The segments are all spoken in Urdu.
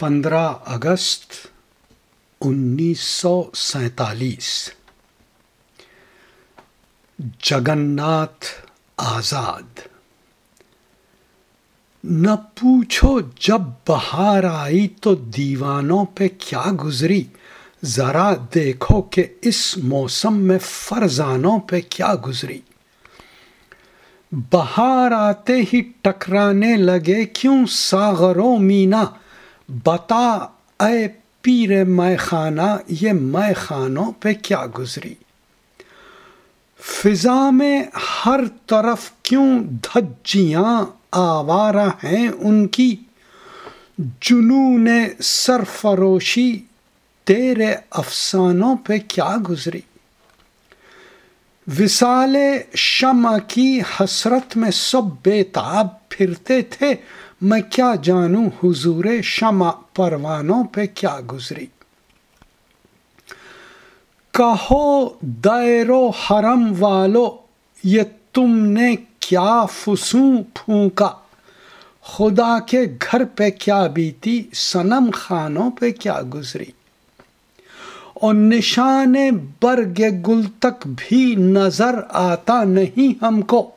پندرہ اگست انیس سو سینتالیس۔ جگن ناتھ آزاد۔ نہ پوچھو جب بہار آئی تو دیوانوں پہ کیا گزری۔ ذرا دیکھو کہ اس موسم میں فرزانوں پہ کیا گزری۔ بہار آتے ہی ٹکرانے لگے، کیوں ساغروں مینا بتا اے پیر میں خانہ، یہ میں خانوں پہ کیا گزری؟ فضا میں ہر طرف کیوں دھجیاں آوارہ ہیں ان کی؟ جنون سرفروشی تیرے افسانوں پہ کیا گزری؟ وسال شمع کی حسرت میں سب بے تاب پھرتے تھے میں کیا جانوں حضور شمع پروانوں پہ کیا گزری؟ کہو دائر و حرم والو، یہ تم نے کیا فسوں پھونکا؟ خدا کے گھر پہ کیا بیتی، صنم خانوں پہ کیا گزری؟ اور نشان برگ گل تک بھی نظر آتا نہیں ہم کو۔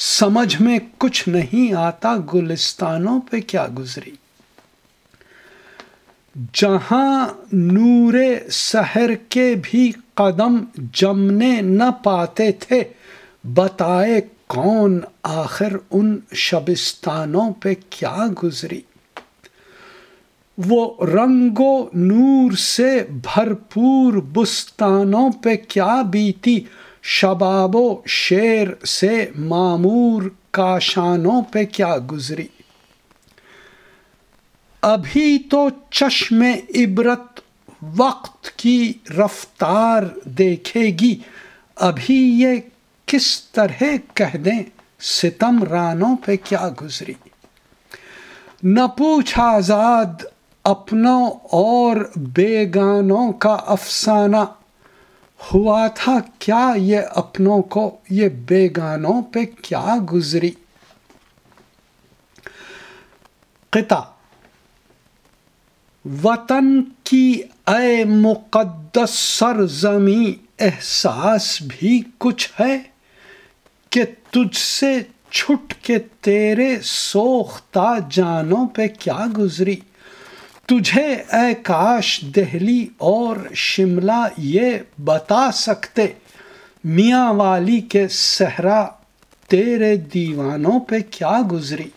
سمجھ میں کچھ نہیں آتا گلستانوں پہ کیا گزری۔ جہاں نور سحر کے بھی قدم جمنے نہ پاتے تھے، بتائے کون آخر ان شبستانوں پہ کیا گزری۔ وہ رنگ و نور سے بھرپور بستانوں پہ کیا بیتی۔ شباب و شیر سے معمور کاشانوں پہ کیا گزری؟ ابھی تو چشم عبرت وقت کی رفتار دیکھے گی، ابھی یہ کس طرح کہہ دیں ستم رانوں پہ کیا گزری؟ نہ پوچھ آزاد اپنوں اور بیگانوں کا افسانہ ہوا تھا، کیا یہ اپنوں کو، یہ بیگانوں پہ کیا گزری؟ قطع وطن کی اے مقدس سرزمی احساس بھی کچھ ہے کہ تجھ سے چھٹ کے تیرے سوختہ جانوں پہ کیا گزری؟ تجھے اے کاش دہلی اور شملہ یہ بتا سکتے۔ میاں والی کے صحرا تیرے دیوانوں پہ کیا گزری؟